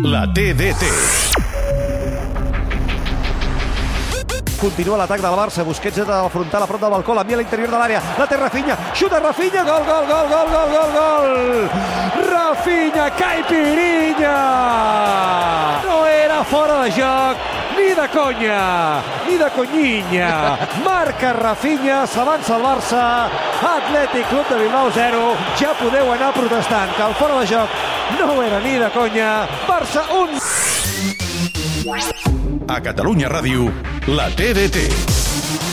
La TDT. Continua l'atac del Barça, Busquets de la frontal a prop del balcó, l'envia a l'interior de l'àrea, la té Rafinha, xuta Rafinha, gol, gol, gol, gol, gol, gol, gol! Rafinha, caipirinha! No era fora de joc, ni de conya, ni de conyinya. Marca Rafinha, s'avança el Barça, Atlètic Club de Bilbao 0, ja podeu anar protestant que el fora de joc no era ni de conya, Barça 1. A Catalunya Ràdio, la TDT.